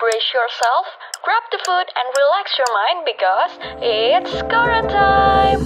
Brace yourself, grab the food, and relax your mind because it's Kora time!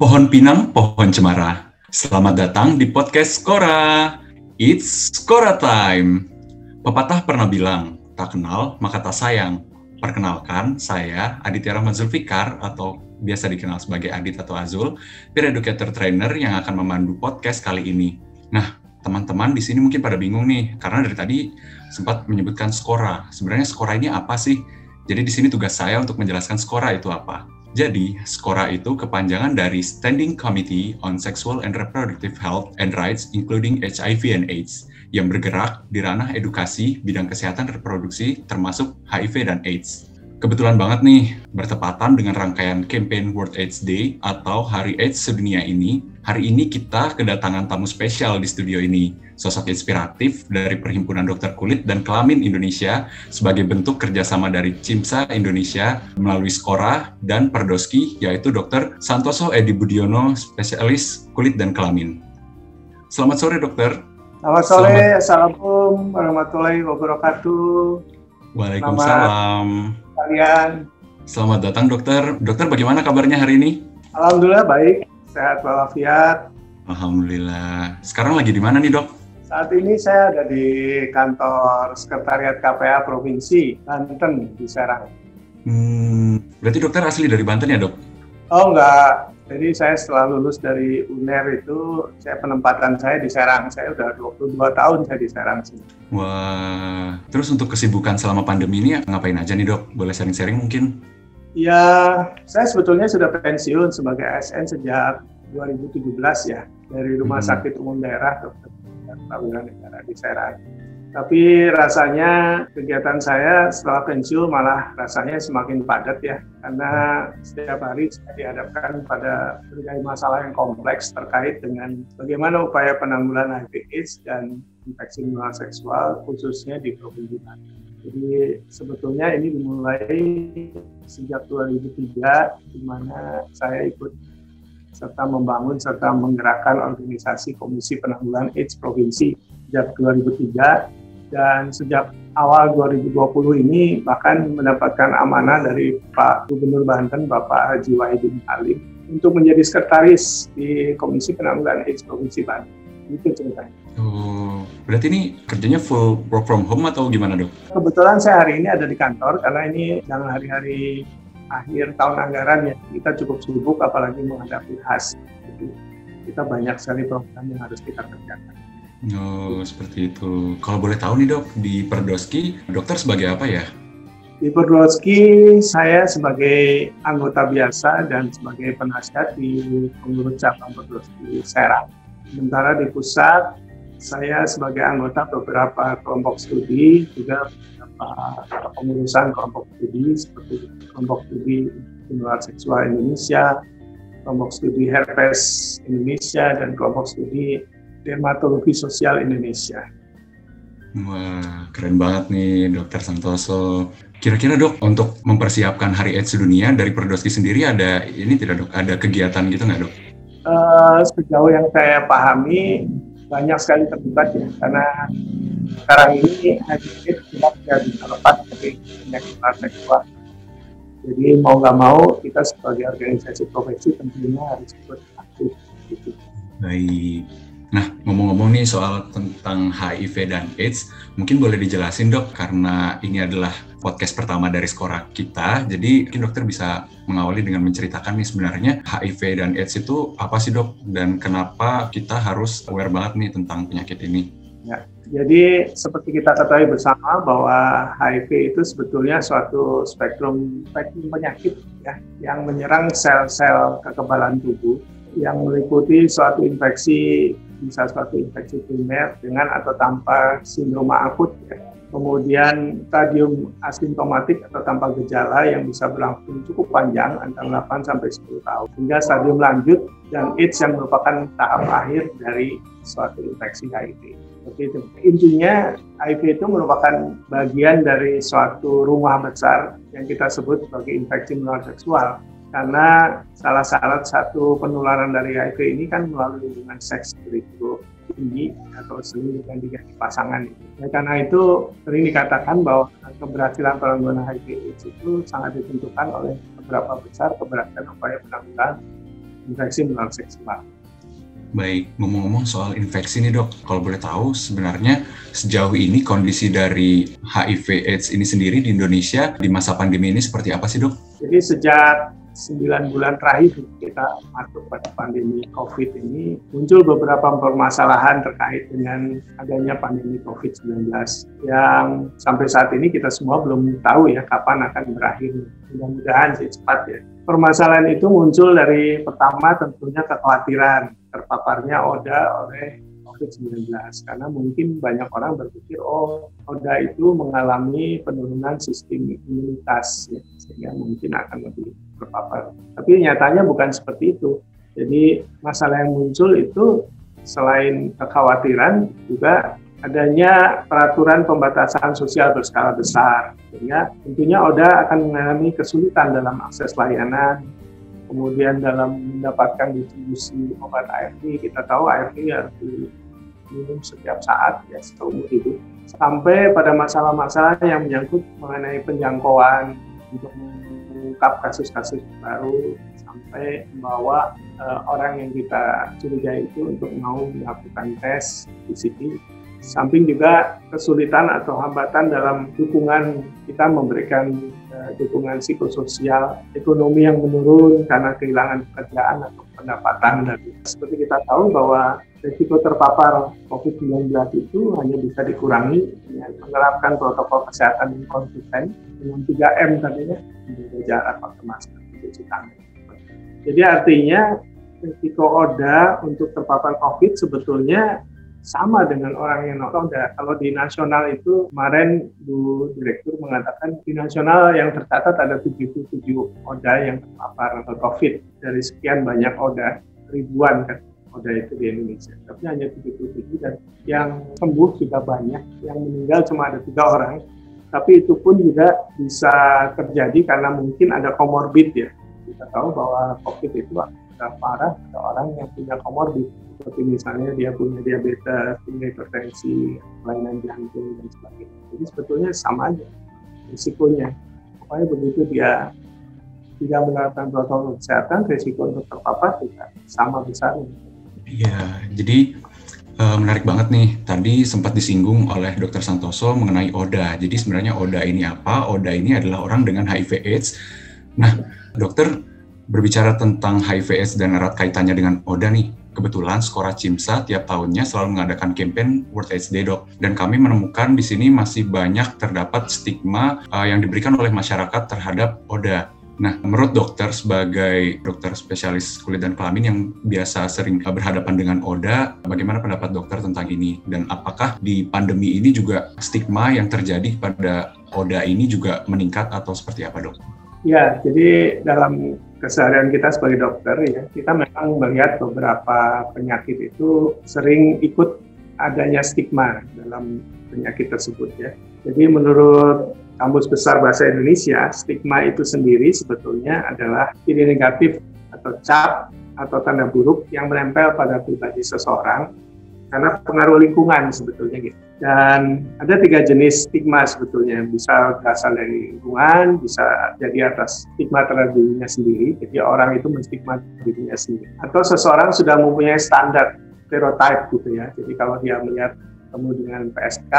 Pohon pinang, pohon cemara. Selamat datang di podcast Skora. It's Skora time. Pepatah pernah bilang, tak kenal maka tak sayang. Perkenalkan, saya Aditya Rahmat Zulfikar atau biasa dikenal sebagai Adit atau Azul, peer educator trainer yang akan memandu podcast kali ini. Nah, teman-teman di sini mungkin pada bingung nih, karena dari tadi sempat menyebutkan skora. Sebenarnya skora ini apa sih? Jadi di sini tugas saya untuk menjelaskan skora itu apa. Jadi, SKORA itu kepanjangan dari Standing Committee on Sexual and Reproductive Health and Rights including HIV and AIDS yang bergerak di ranah edukasi bidang kesehatan reproduksi termasuk HIV dan AIDS. Kebetulan banget nih, bertepatan dengan rangkaian campaign World AIDS Day atau Hari AIDS Sedunia ini, hari ini kita kedatangan tamu spesial di studio ini, sosok inspiratif dari Perhimpunan Dokter Kulit dan Kelamin Indonesia sebagai bentuk kerjasama dari CIMSA Indonesia melalui Skora dan Perdoski, yaitu Dr. Santoso Edi Budiono, spesialis kulit dan kelamin. Selamat sore, dokter. Selamat sore, Selamat... Assalamualaikum warahmatullahi wabarakatuh. Waalaikumsalam. Kalian. Selamat datang dokter. Dokter bagaimana kabarnya hari ini? Alhamdulillah baik, sehat walafiat. Alhamdulillah. Sekarang lagi di mana nih dok? Saat ini saya ada di kantor Sekretariat KPA Provinsi Banten di Serang. Hmm, berarti dokter asli dari Banten ya dok? Oh enggak, jadi saya setelah lulus dari UNER itu, saya penempatan saya di Serang. Saya udah 22 tahun saya di Serang sih. Wah, terus untuk kesibukan selama pandemi ini ngapain aja nih dok? Boleh sharing-sharing mungkin? Ya, saya sebetulnya sudah pensiun sebagai ASN sejak 2017 ya dari Rumah hmm. Sakit Umum Daerah Prawira Negara di Serang. Tapi rasanya kegiatan saya setelah pensiun malah rasanya semakin padat ya, karena setiap hari saya dihadapkan pada berbagai masalah yang kompleks terkait dengan bagaimana upaya penanggulangan HIV/AIDS dan infeksi menular seksual khususnya di Provinsi Banten. Jadi sebetulnya ini dimulai sejak 2003 di mana saya ikut serta membangun serta menggerakkan organisasi Komisi Penanggulangan AIDS Provinsi sejak 2003 dan sejak awal 2020 ini bahkan mendapatkan amanah dari Pak Gubernur Banten Bapak Haji Wahidin Halim untuk menjadi sekretaris di Komisi Penanggulangan AIDS Provinsi Banten. Itu ceritanya. Oh, berarti ini kerjanya full work from home atau gimana dok? Kebetulan saya hari ini ada di kantor karena ini dalam hari-hari akhir tahun anggaran ya kita cukup sibuk apalagi menghadapi khas. Jadi kita banyak sekali program yang harus kita kerjakan. Oh, seperti itu. Kalau boleh tahu nih dok, di Perdoski, dokter sebagai apa ya? Di Perdoski, saya sebagai anggota biasa dan sebagai penasihat di pengurus cabang Perdoski Serang. Sementara di pusat, saya sebagai anggota beberapa kelompok studi, juga beberapa pengurusan kelompok studi, seperti kelompok studi penularan seksual Indonesia, kelompok studi herpes Indonesia, dan kelompok studi Dermatologi Sosial Indonesia. Wah, keren banget nih Dokter Santoso. Kira-kira dok, untuk mempersiapkan Hari AIDS Sedunia dari Perdoski sendiri ada ini tidak dok? Ada kegiatan gitu nggak dok? Uh, sejauh yang saya pahami banyak sekali terlibat ya, karena sekarang ini HIV Tidak bisa lepas dari penyakit seksual. Jadi mau nggak mau kita sebagai organisasi profesi tentunya harus ikut aktif. Gitu. Baik. Nah, ngomong-ngomong nih soal tentang HIV dan AIDS, mungkin boleh dijelasin dok, karena ini adalah podcast pertama dari Skora kita, jadi mungkin dokter bisa mengawali dengan menceritakan nih sebenarnya HIV dan AIDS itu apa sih dok, dan kenapa kita harus aware banget nih tentang penyakit ini? Ya, jadi seperti kita ketahui bersama bahwa HIV itu sebetulnya suatu spektrum spektrum penyakit ya yang menyerang sel-sel kekebalan tubuh yang meliputi suatu infeksi bisa suatu infeksi primer dengan atau tanpa sindroma akut ya. Kemudian stadium asimptomatik atau tanpa gejala yang bisa berlangsung cukup panjang antara 8 sampai 10 tahun. Hingga stadium lanjut dan AIDS yang merupakan tahap akhir dari suatu infeksi HIV. Seperti itu. Intinya HIV itu merupakan bagian dari suatu rumah besar yang kita sebut sebagai infeksi menular seksual karena salah salah satu penularan dari HIV ini kan melalui hubungan seks begitu tinggi atau sering dengan diganti pasangan. Ya, karena itu sering dikatakan bahwa keberhasilan penanggulangan HIV itu sangat ditentukan oleh beberapa besar keberhasilan upaya penanggulangan infeksi menular seksual. Baik, ngomong-ngomong soal infeksi nih dok, kalau boleh tahu sebenarnya sejauh ini kondisi dari HIV AIDS ini sendiri di Indonesia di masa pandemi ini seperti apa sih dok? Jadi sejak 9 bulan terakhir kita masuk pada pandemi COVID ini muncul beberapa permasalahan terkait dengan adanya pandemi COVID-19 yang sampai saat ini kita semua belum tahu ya kapan akan berakhir. Mudah-mudahan sih cepat ya. Permasalahan itu muncul dari pertama tentunya kekhawatiran terpaparnya ODA oleh COVID-19 karena mungkin banyak orang berpikir oh ODA itu mengalami penurunan sistem imunitas ya, sehingga mungkin akan lebih terpapar. Tapi nyatanya bukan seperti itu. Jadi masalah yang muncul itu selain kekhawatiran juga adanya peraturan pembatasan sosial berskala besar sehingga tentunya ODA akan mengalami kesulitan dalam akses layanan kemudian dalam mendapatkan distribusi obat ARV kita tahu ARV harus diminum setiap saat ya seumur hidup sampai pada masalah-masalah yang menyangkut mengenai penjangkauan untuk mengungkap kasus-kasus baru sampai membawa uh, orang yang kita curigai itu untuk mau melakukan tes PCR samping juga kesulitan atau hambatan dalam dukungan kita memberikan dukungan psikososial, ekonomi yang menurun karena kehilangan pekerjaan atau pendapatan. Dan seperti kita tahu bahwa risiko terpapar COVID-19 itu hanya bisa dikurangi dengan menerapkan protokol kesehatan yang konsisten dengan 3M tadinya, menjaga jarak, pakai masker, cuci tangan. Jadi artinya risiko ODA untuk terpapar COVID sebetulnya sama dengan orang yang nonton. Kalau di nasional itu kemarin Bu Direktur mengatakan di nasional yang tercatat ada 77 ODA yang terpapar COVID dari sekian banyak ODA ribuan kan ODA itu di Indonesia. Tapi hanya 77 dan yang sembuh juga banyak, yang meninggal cuma ada tiga orang. Tapi itu pun juga bisa terjadi karena mungkin ada komorbid ya. Kita tahu bahwa COVID itu ada parah ada orang yang punya komorbid seperti misalnya dia punya diabetes, punya hipertensi, kelainan jantung dan sebagainya. Jadi sebetulnya sama aja risikonya. Pokoknya begitu dia tidak menerapkan protokol kesehatan, risiko untuk terpapar juga sama besarnya. Iya, jadi uh, menarik banget nih. Tadi sempat disinggung oleh Dr. Santoso mengenai ODA. Jadi sebenarnya ODA ini apa? ODA ini adalah orang dengan HIV/AIDS. Nah, dokter berbicara tentang HIV/AIDS dan erat kaitannya dengan ODA nih Kebetulan Skora Cimsa tiap tahunnya selalu mengadakan campaign World AIDS Day Dok. Dan kami menemukan di sini masih banyak terdapat stigma uh, yang diberikan oleh masyarakat terhadap ODA. Nah, menurut dokter sebagai dokter spesialis kulit dan kelamin yang biasa sering berhadapan dengan ODA, bagaimana pendapat dokter tentang ini? Dan apakah di pandemi ini juga stigma yang terjadi pada ODA ini juga meningkat atau seperti apa dok? Ya, jadi dalam keseharian kita sebagai dokter ya, kita memang melihat beberapa penyakit itu sering ikut adanya stigma dalam penyakit tersebut ya. Jadi menurut Kamus Besar Bahasa Indonesia, stigma itu sendiri sebetulnya adalah ciri negatif atau cap atau tanda buruk yang menempel pada pribadi seseorang karena pengaruh lingkungan sebetulnya gitu. Dan ada tiga jenis stigma sebetulnya, bisa berasal dari lingkungan, bisa jadi atas stigma terhadap dirinya sendiri, jadi orang itu menstigma dirinya sendiri. Atau seseorang sudah mempunyai standar stereotype gitu ya, jadi kalau dia melihat kamu dengan PSK,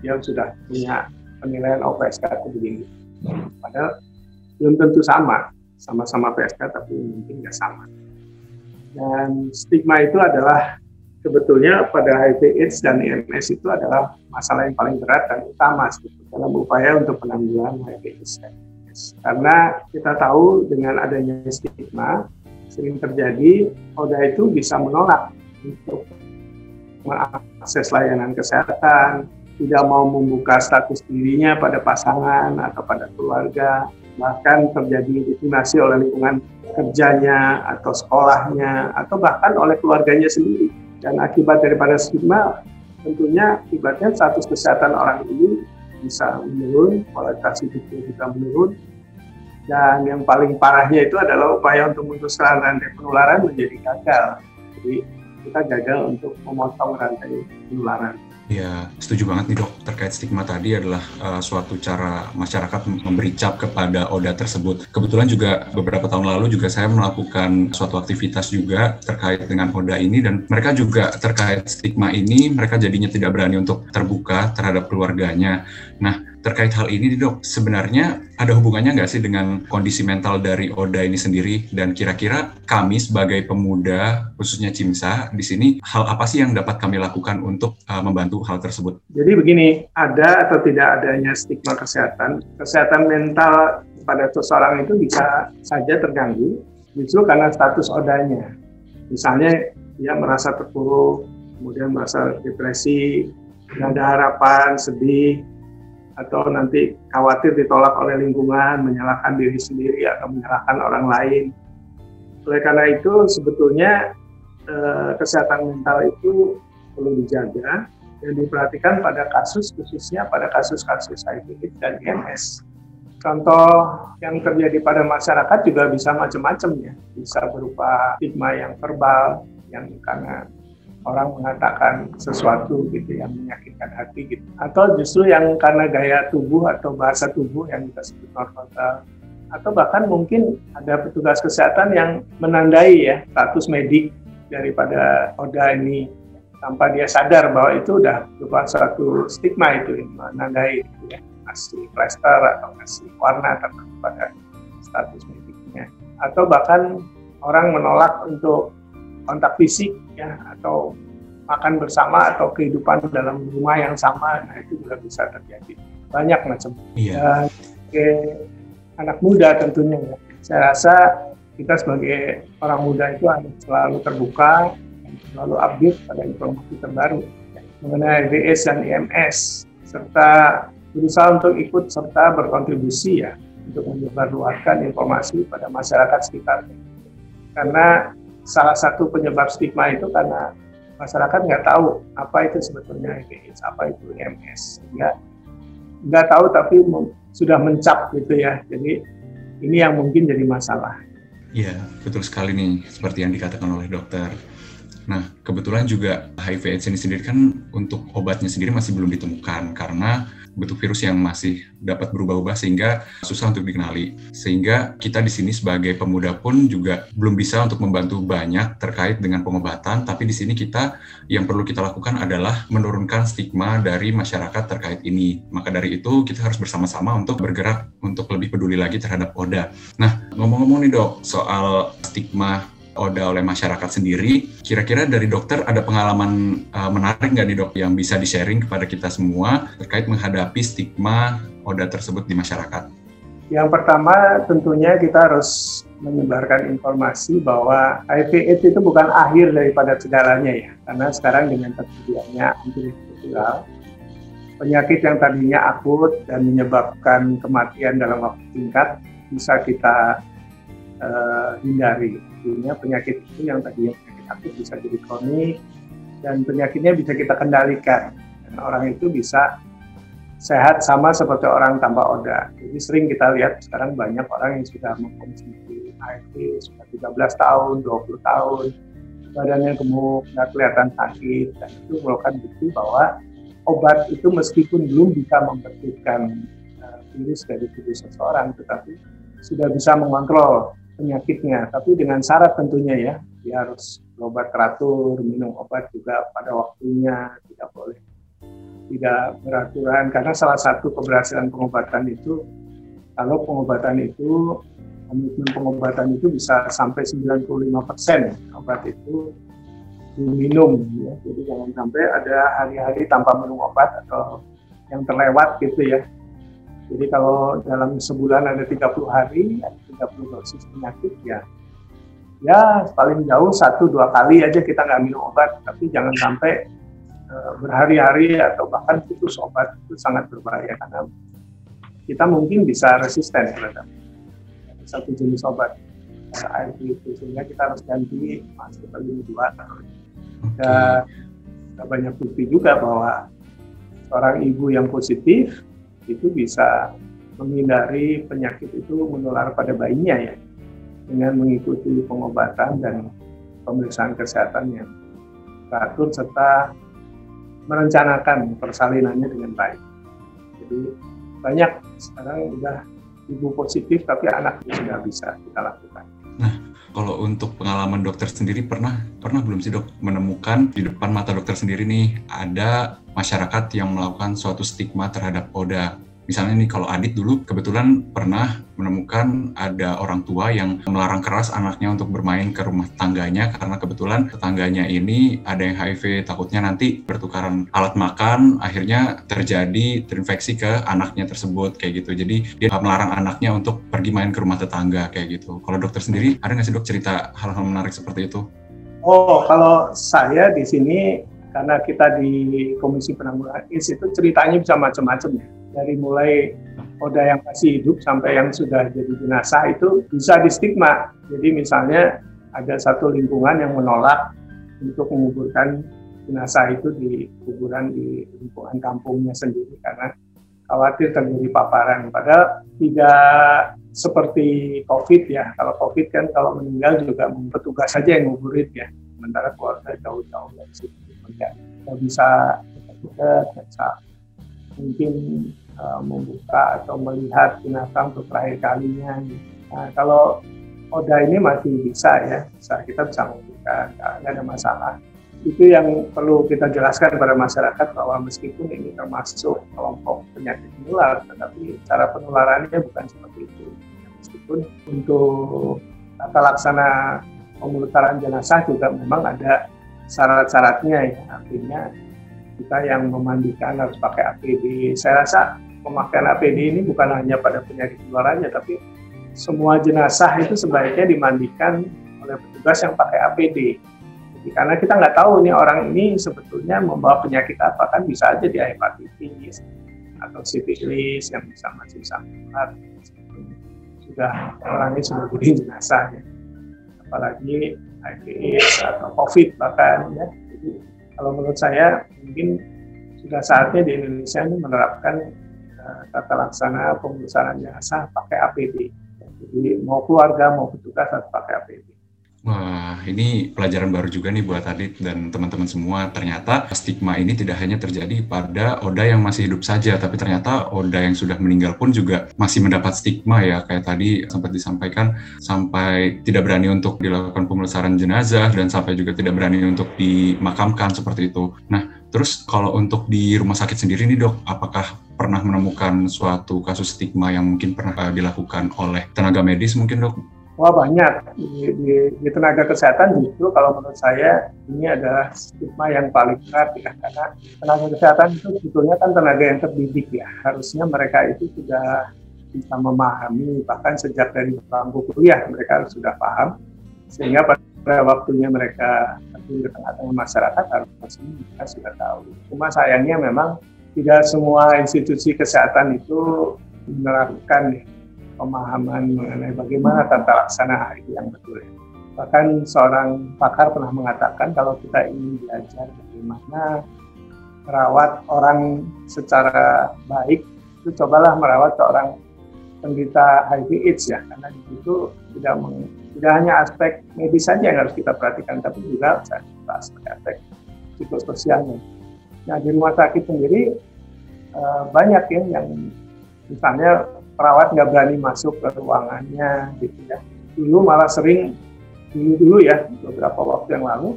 dia sudah punya penilaian oh PSK itu begini. Padahal belum tentu sama, sama-sama PSK tapi mungkin nggak sama. Dan stigma itu adalah sebetulnya pada HIV AIDS dan IMS itu adalah masalah yang paling berat dan utama dalam upaya untuk penanggulangan HIV AIDS dan IMS. Karena kita tahu dengan adanya stigma sering terjadi ODA itu bisa menolak untuk mengakses layanan kesehatan, tidak mau membuka status dirinya pada pasangan atau pada keluarga, bahkan terjadi diskriminasi oleh lingkungan kerjanya atau sekolahnya atau bahkan oleh keluarganya sendiri dan akibat daripada stigma tentunya akibatnya status kesehatan orang ini bisa menurun, kualitas hidupnya juga menurun, dan yang paling parahnya itu adalah upaya untuk memutuskan rantai penularan menjadi gagal. Jadi kita gagal untuk memotong rantai penularan. Ya, setuju banget nih dok. Terkait stigma tadi adalah uh, suatu cara masyarakat memberi cap kepada ODA tersebut. Kebetulan juga beberapa tahun lalu juga saya melakukan suatu aktivitas juga terkait dengan ODA ini dan mereka juga terkait stigma ini mereka jadinya tidak berani untuk terbuka terhadap keluarganya. Nah, terkait hal ini dok, sebenarnya ada hubungannya nggak sih dengan kondisi mental dari Oda ini sendiri? Dan kira-kira kami sebagai pemuda, khususnya Cimsa, di sini hal apa sih yang dapat kami lakukan untuk uh, membantu hal tersebut? Jadi begini, ada atau tidak adanya stigma kesehatan, kesehatan mental pada seseorang itu bisa saja terganggu justru karena status odanya. Misalnya dia merasa terpuruk, kemudian merasa depresi, tidak ada harapan, sedih, atau nanti khawatir ditolak oleh lingkungan, menyalahkan diri sendiri atau menyalahkan orang lain. Oleh karena itu sebetulnya eh, kesehatan mental itu perlu dijaga dan diperhatikan pada kasus khususnya pada kasus-kasus HIV dan IMS. Contoh yang terjadi pada masyarakat juga bisa macam-macam ya, bisa berupa stigma yang verbal yang karena orang mengatakan sesuatu gitu yang menyakitkan hati gitu. Atau justru yang karena gaya tubuh atau bahasa tubuh yang kita sebut nonverbal atau bahkan mungkin ada petugas kesehatan yang menandai ya status medik daripada Oda ini tanpa dia sadar bahwa itu udah berupa suatu stigma itu menandai gitu ya. Kasih plester atau kasih warna terhadap pada status mediknya. Atau bahkan orang menolak untuk kontak fisik ya atau makan bersama atau kehidupan dalam rumah yang sama nah itu juga bisa terjadi. Banyak macam. Iya. ya, anak muda tentunya ya. Saya rasa kita sebagai orang muda itu harus selalu terbuka selalu update pada informasi terbaru mengenai VS dan IMS serta berusaha untuk ikut serta berkontribusi ya untuk menyebarluaskan informasi pada masyarakat sekitar. Karena salah satu penyebab stigma itu karena masyarakat nggak tahu apa itu sebetulnya HIV apa itu MS, nggak nggak tahu tapi sudah mencap gitu ya. Jadi ini yang mungkin jadi masalah. Iya, betul sekali nih seperti yang dikatakan oleh dokter. Nah, kebetulan juga HIV AIDS ini sendiri kan untuk obatnya sendiri masih belum ditemukan karena bentuk virus yang masih dapat berubah-ubah sehingga susah untuk dikenali. Sehingga kita di sini sebagai pemuda pun juga belum bisa untuk membantu banyak terkait dengan pengobatan, tapi di sini kita yang perlu kita lakukan adalah menurunkan stigma dari masyarakat terkait ini. Maka dari itu kita harus bersama-sama untuk bergerak untuk lebih peduli lagi terhadap ODA. Nah, ngomong-ngomong nih dok, soal stigma ODA oleh masyarakat sendiri. Kira-kira dari dokter ada pengalaman uh, menarik nggak nih dok yang bisa di-sharing kepada kita semua terkait menghadapi stigma ODA tersebut di masyarakat? Yang pertama tentunya kita harus menyebarkan informasi bahwa HIV AIDS itu bukan akhir daripada segalanya ya. Karena sekarang dengan tersedianya antiretroviral, penyakit yang tadinya akut dan menyebabkan kematian dalam waktu singkat bisa kita uh, hindari artinya penyakit itu yang tadi penyakit akut bisa jadi kronik dan penyakitnya bisa kita kendalikan dan orang itu bisa sehat sama seperti orang tanpa oda. Jadi sering kita lihat sekarang banyak orang yang sudah mengkonsumsi HIV sudah 13 tahun, 20 tahun, badannya gemuk, nggak kelihatan sakit, dan itu merupakan bukti bahwa obat itu meskipun belum bisa membersihkan uh, virus dari tubuh seseorang, tetapi sudah bisa mengontrol penyakitnya, tapi dengan syarat tentunya ya, dia harus berobat teratur, minum obat juga pada waktunya, tidak boleh tidak beraturan. Karena salah satu keberhasilan pengobatan itu kalau pengobatan itu komitmen pengobatan itu bisa sampai 95 persen obat itu diminum ya. jadi jangan sampai ada hari-hari tanpa minum obat atau yang terlewat gitu ya jadi kalau dalam sebulan ada 30 hari, ada 30 dosis penyakit ya, ya paling jauh satu dua kali aja kita nggak minum obat, tapi jangan sampai uh, berhari-hari atau bahkan putus obat itu sangat berbahaya karena kita mungkin bisa resisten terhadap satu jenis obat ARV itu. Sehingga kita harus ganti masuk ke dua. Dan banyak bukti juga bahwa seorang ibu yang positif itu bisa menghindari penyakit itu menular pada bayinya ya dengan mengikuti pengobatan dan pemeriksaan kesehatan yang teratur serta merencanakan persalinannya dengan baik. Jadi banyak sekarang sudah ibu positif tapi anak sudah bisa kita lakukan. Kalau untuk pengalaman dokter sendiri pernah pernah belum sih dok menemukan di depan mata dokter sendiri nih ada masyarakat yang melakukan suatu stigma terhadap ODA Misalnya nih kalau Adit dulu kebetulan pernah menemukan ada orang tua yang melarang keras anaknya untuk bermain ke rumah tangganya karena kebetulan tetangganya ini ada yang HIV takutnya nanti bertukaran alat makan akhirnya terjadi terinfeksi ke anaknya tersebut kayak gitu. Jadi dia melarang anaknya untuk pergi main ke rumah tetangga kayak gitu. Kalau dokter sendiri ada nggak sih dok cerita hal-hal menarik seperti itu? Oh, kalau saya di sini karena kita di Komisi Penanggulangan AIDS itu ceritanya bisa macam-macam ya dari mulai oda yang masih hidup sampai yang sudah jadi jenazah itu bisa di stigma. Jadi misalnya ada satu lingkungan yang menolak untuk menguburkan jenazah itu di kuburan di lingkungan kampungnya sendiri karena khawatir terjadi paparan. Padahal tidak seperti COVID ya. Kalau COVID kan kalau meninggal juga petugas saja yang nguburin ya. Sementara keluarga jauh-jauh dari situ. Tidak bisa dekat, mungkin uh, membuka atau melihat binatang untuk terakhir kalinya. Nah, kalau Oda ini masih bisa ya, bisa kita bisa membuka, nggak ada masalah. Itu yang perlu kita jelaskan kepada masyarakat bahwa meskipun ini termasuk kelompok penyakit menular, tetapi cara penularannya bukan seperti itu. Meskipun untuk tata laksana pemutaran jenazah juga memang ada syarat-syaratnya ya, artinya kita yang memandikan harus pakai APD. Saya rasa pemakaian APD ini bukan hanya pada penyakit luarannya, tapi semua jenazah itu sebaiknya dimandikan oleh petugas yang pakai APD. Jadi, karena kita nggak tahu nih orang ini sebetulnya membawa penyakit apa kan bisa aja dia hepatitis atau sifilis yang bisa masih bisa sudah orang ini sudah jadi jenazah ya. apalagi HIV atau COVID bahkan ya. Kalau menurut saya mungkin sudah saatnya di Indonesia ini menerapkan uh, tata laksana pembesaran jasa pakai APD. Jadi mau keluarga mau petugas harus pakai APD. Wah, ini pelajaran baru juga nih buat Adit dan teman-teman semua. Ternyata stigma ini tidak hanya terjadi pada Oda yang masih hidup saja, tapi ternyata Oda yang sudah meninggal pun juga masih mendapat stigma ya. Kayak tadi sempat disampaikan sampai tidak berani untuk dilakukan pemulasaran jenazah dan sampai juga tidak berani untuk dimakamkan seperti itu. Nah, terus kalau untuk di rumah sakit sendiri nih dok, apakah pernah menemukan suatu kasus stigma yang mungkin pernah dilakukan oleh tenaga medis mungkin dok? Wah banyak di, di, di tenaga kesehatan justru kalau menurut saya ini adalah stigma yang paling berat ya karena tenaga kesehatan itu sebetulnya kan tenaga yang terdidik ya harusnya mereka itu sudah bisa memahami bahkan sejak dari bangku kuliah mereka sudah paham sehingga pada waktunya mereka di tengah-tengah masyarakat harusnya mereka sudah tahu. Cuma sayangnya memang tidak semua institusi kesehatan itu menerapkan ya, pemahaman mengenai bagaimana tata laksana HIV yang betul. Bahkan seorang pakar pernah mengatakan kalau kita ingin belajar bagaimana merawat orang secara baik, itu cobalah merawat seorang penderita HIV AIDS ya, karena di situ tidak meng, tidak hanya aspek medis saja yang harus kita perhatikan, tapi juga aspek aspek psikososialnya. Nah di rumah sakit sendiri eh, banyak ya yang misalnya perawat nggak berani masuk ke ruangannya gitu ya. Dulu malah sering dulu dulu ya beberapa waktu yang lalu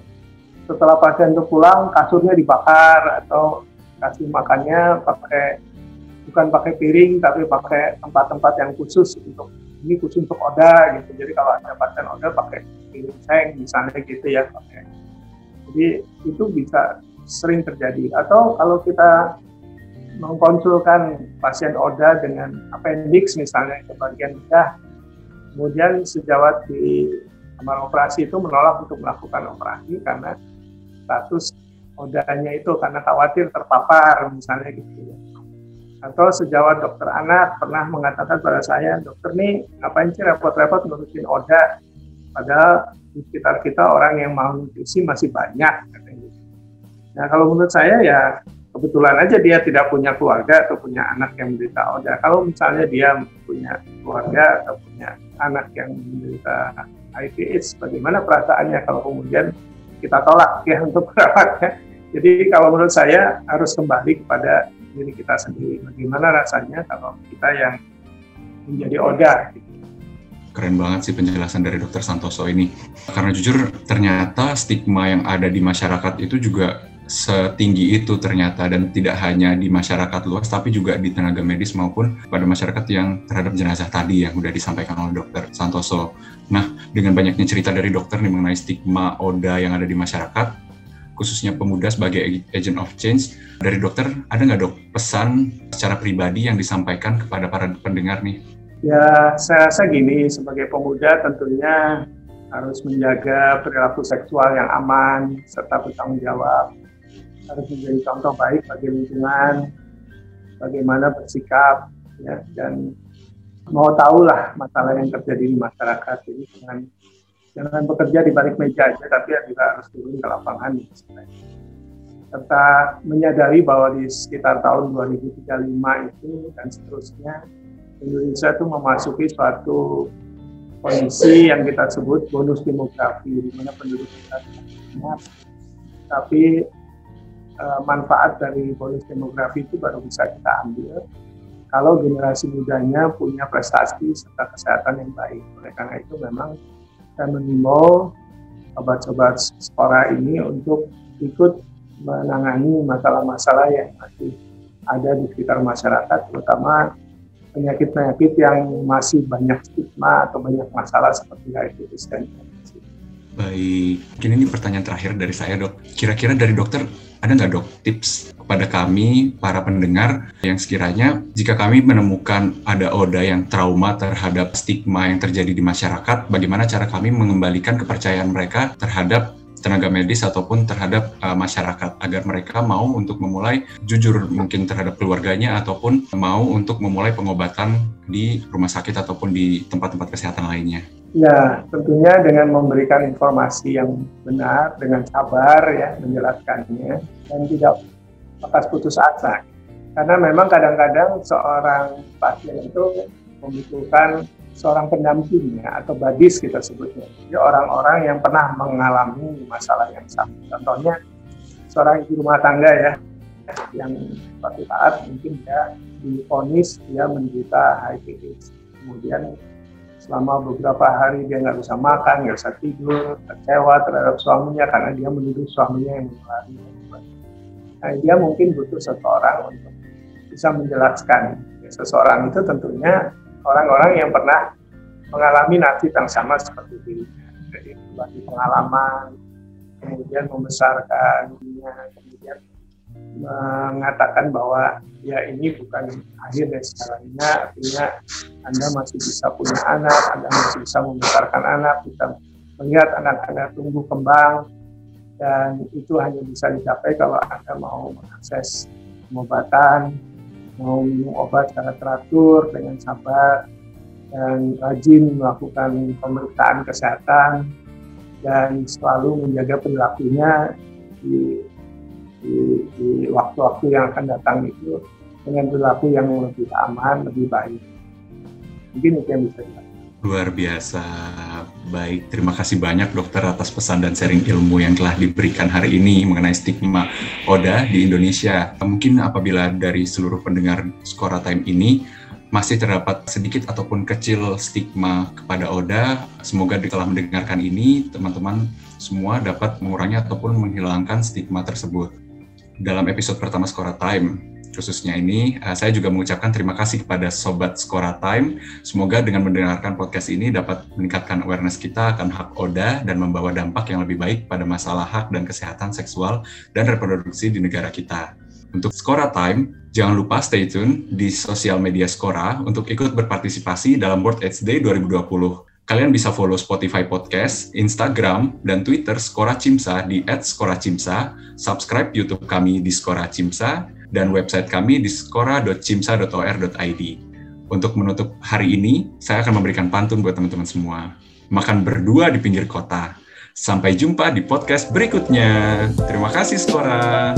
setelah pasien itu pulang kasurnya dibakar atau kasih makannya pakai bukan pakai piring tapi pakai tempat-tempat yang khusus untuk ini khusus untuk oda gitu. Jadi kalau ada pasien oda pakai piring seng misalnya gitu ya pakai. Jadi itu bisa sering terjadi. Atau kalau kita mengkonsulkan pasien ODA dengan appendix misalnya ke bagian bedah, kemudian sejawat di kamar operasi itu menolak untuk melakukan operasi karena status ODA-nya itu karena khawatir terpapar misalnya gitu ya. Atau sejawat dokter anak pernah mengatakan pada saya, dokter nih ngapain sih repot-repot ngurusin ODA, padahal di sekitar kita orang yang mau nutrisi masih banyak. Nah kalau menurut saya ya kebetulan aja dia tidak punya keluarga atau punya anak yang menderita ODA. Kalau misalnya dia punya keluarga atau punya anak yang menderita HIV bagaimana perasaannya kalau kemudian kita tolak ya untuk merawatnya. Jadi kalau menurut saya harus kembali kepada diri kita sendiri. Bagaimana rasanya kalau kita yang menjadi ODA. Keren banget sih penjelasan dari Dokter Santoso ini. Karena jujur ternyata stigma yang ada di masyarakat itu juga setinggi itu ternyata dan tidak hanya di masyarakat luas tapi juga di tenaga medis maupun pada masyarakat yang terhadap jenazah tadi yang sudah disampaikan oleh dokter Santoso. Nah, dengan banyaknya cerita dari dokter nih mengenai stigma ODA yang ada di masyarakat, khususnya pemuda sebagai agent of change, dari dokter ada nggak dok pesan secara pribadi yang disampaikan kepada para pendengar nih? Ya, saya rasa gini, sebagai pemuda tentunya harus menjaga perilaku seksual yang aman serta bertanggung jawab harus menjadi contoh baik bagi lingkungan, bagaimana bersikap, ya, dan mau tahu lah masalah yang terjadi di masyarakat. Jadi jangan jangan bekerja di balik meja aja, tapi juga harus turun ke lapangan. Serta menyadari bahwa di sekitar tahun 2035 itu dan seterusnya Indonesia itu memasuki suatu kondisi yang kita sebut bonus demografi, di mana penduduk kita banyak, tapi uh, manfaat dari bonus demografi itu baru bisa kita ambil kalau generasi mudanya punya prestasi serta kesehatan yang baik. Oleh karena itu memang saya mengimbau sobat-sobat sekolah ini untuk ikut menangani masalah-masalah yang masih ada di sekitar masyarakat, terutama penyakit-penyakit yang masih banyak stigma atau banyak masalah seperti HIV dan Baik, mungkin ini pertanyaan terakhir dari saya dok. Kira-kira dari dokter ada nggak dok tips kepada kami para pendengar yang sekiranya jika kami menemukan ada oda yang trauma terhadap stigma yang terjadi di masyarakat, bagaimana cara kami mengembalikan kepercayaan mereka terhadap tenaga medis ataupun terhadap uh, masyarakat agar mereka mau untuk memulai jujur mungkin terhadap keluarganya ataupun mau untuk memulai pengobatan di rumah sakit ataupun di tempat-tempat kesehatan lainnya. Ya, tentunya dengan memberikan informasi yang benar, dengan sabar ya menjelaskannya dan tidak lepas putus asa. Karena memang kadang-kadang seorang pasien itu membutuhkan seorang pendampingnya atau badis kita sebutnya. Jadi orang-orang yang pernah mengalami masalah yang sama. Contohnya seorang ibu rumah tangga ya, yang suatu saat mungkin dia diponis dia menderita HIV. Kemudian selama beberapa hari dia nggak bisa makan, nggak bisa tidur, kecewa terhadap suaminya karena dia menuduh suaminya yang mengalami. Nah, dia mungkin butuh seseorang untuk bisa menjelaskan. Seseorang itu tentunya orang-orang yang pernah mengalami nasib yang sama seperti dirinya. Jadi berbagi pengalaman, kemudian membesarkan kemudian mengatakan bahwa ya ini bukan akhir dari segalanya, artinya Anda masih bisa punya anak, Anda masih bisa membesarkan anak, bisa melihat anak-anak tumbuh kembang, dan itu hanya bisa dicapai kalau Anda mau mengakses pengobatan, mau minum obat secara teratur dengan sabar dan rajin melakukan pemeriksaan kesehatan dan selalu menjaga perilakunya di di waktu-waktu yang akan datang itu dengan perilaku yang lebih aman, lebih baik. Mungkin itu yang bisa dilakukan. Luar biasa. Baik, terima kasih banyak dokter atas pesan dan sharing ilmu yang telah diberikan hari ini mengenai stigma ODA di Indonesia. Mungkin apabila dari seluruh pendengar Skora Time ini masih terdapat sedikit ataupun kecil stigma kepada ODA, semoga telah mendengarkan ini, teman-teman semua dapat mengurangi ataupun menghilangkan stigma tersebut. Dalam episode pertama Skora Time, khususnya ini. Uh, saya juga mengucapkan terima kasih kepada Sobat Skora Time. Semoga dengan mendengarkan podcast ini dapat meningkatkan awareness kita akan hak ODA dan membawa dampak yang lebih baik pada masalah hak dan kesehatan seksual dan reproduksi di negara kita. Untuk Skora Time, jangan lupa stay tune di sosial media Skora untuk ikut berpartisipasi dalam World AIDS Day 2020. Kalian bisa follow Spotify Podcast, Instagram, dan Twitter Skora Cimsa di @skoracimsa, subscribe YouTube kami di Skora Cimsa, dan website kami di skora.cimsa.or.id. Untuk menutup hari ini, saya akan memberikan pantun buat teman-teman semua. Makan berdua di pinggir kota. Sampai jumpa di podcast berikutnya. Terima kasih, Skora.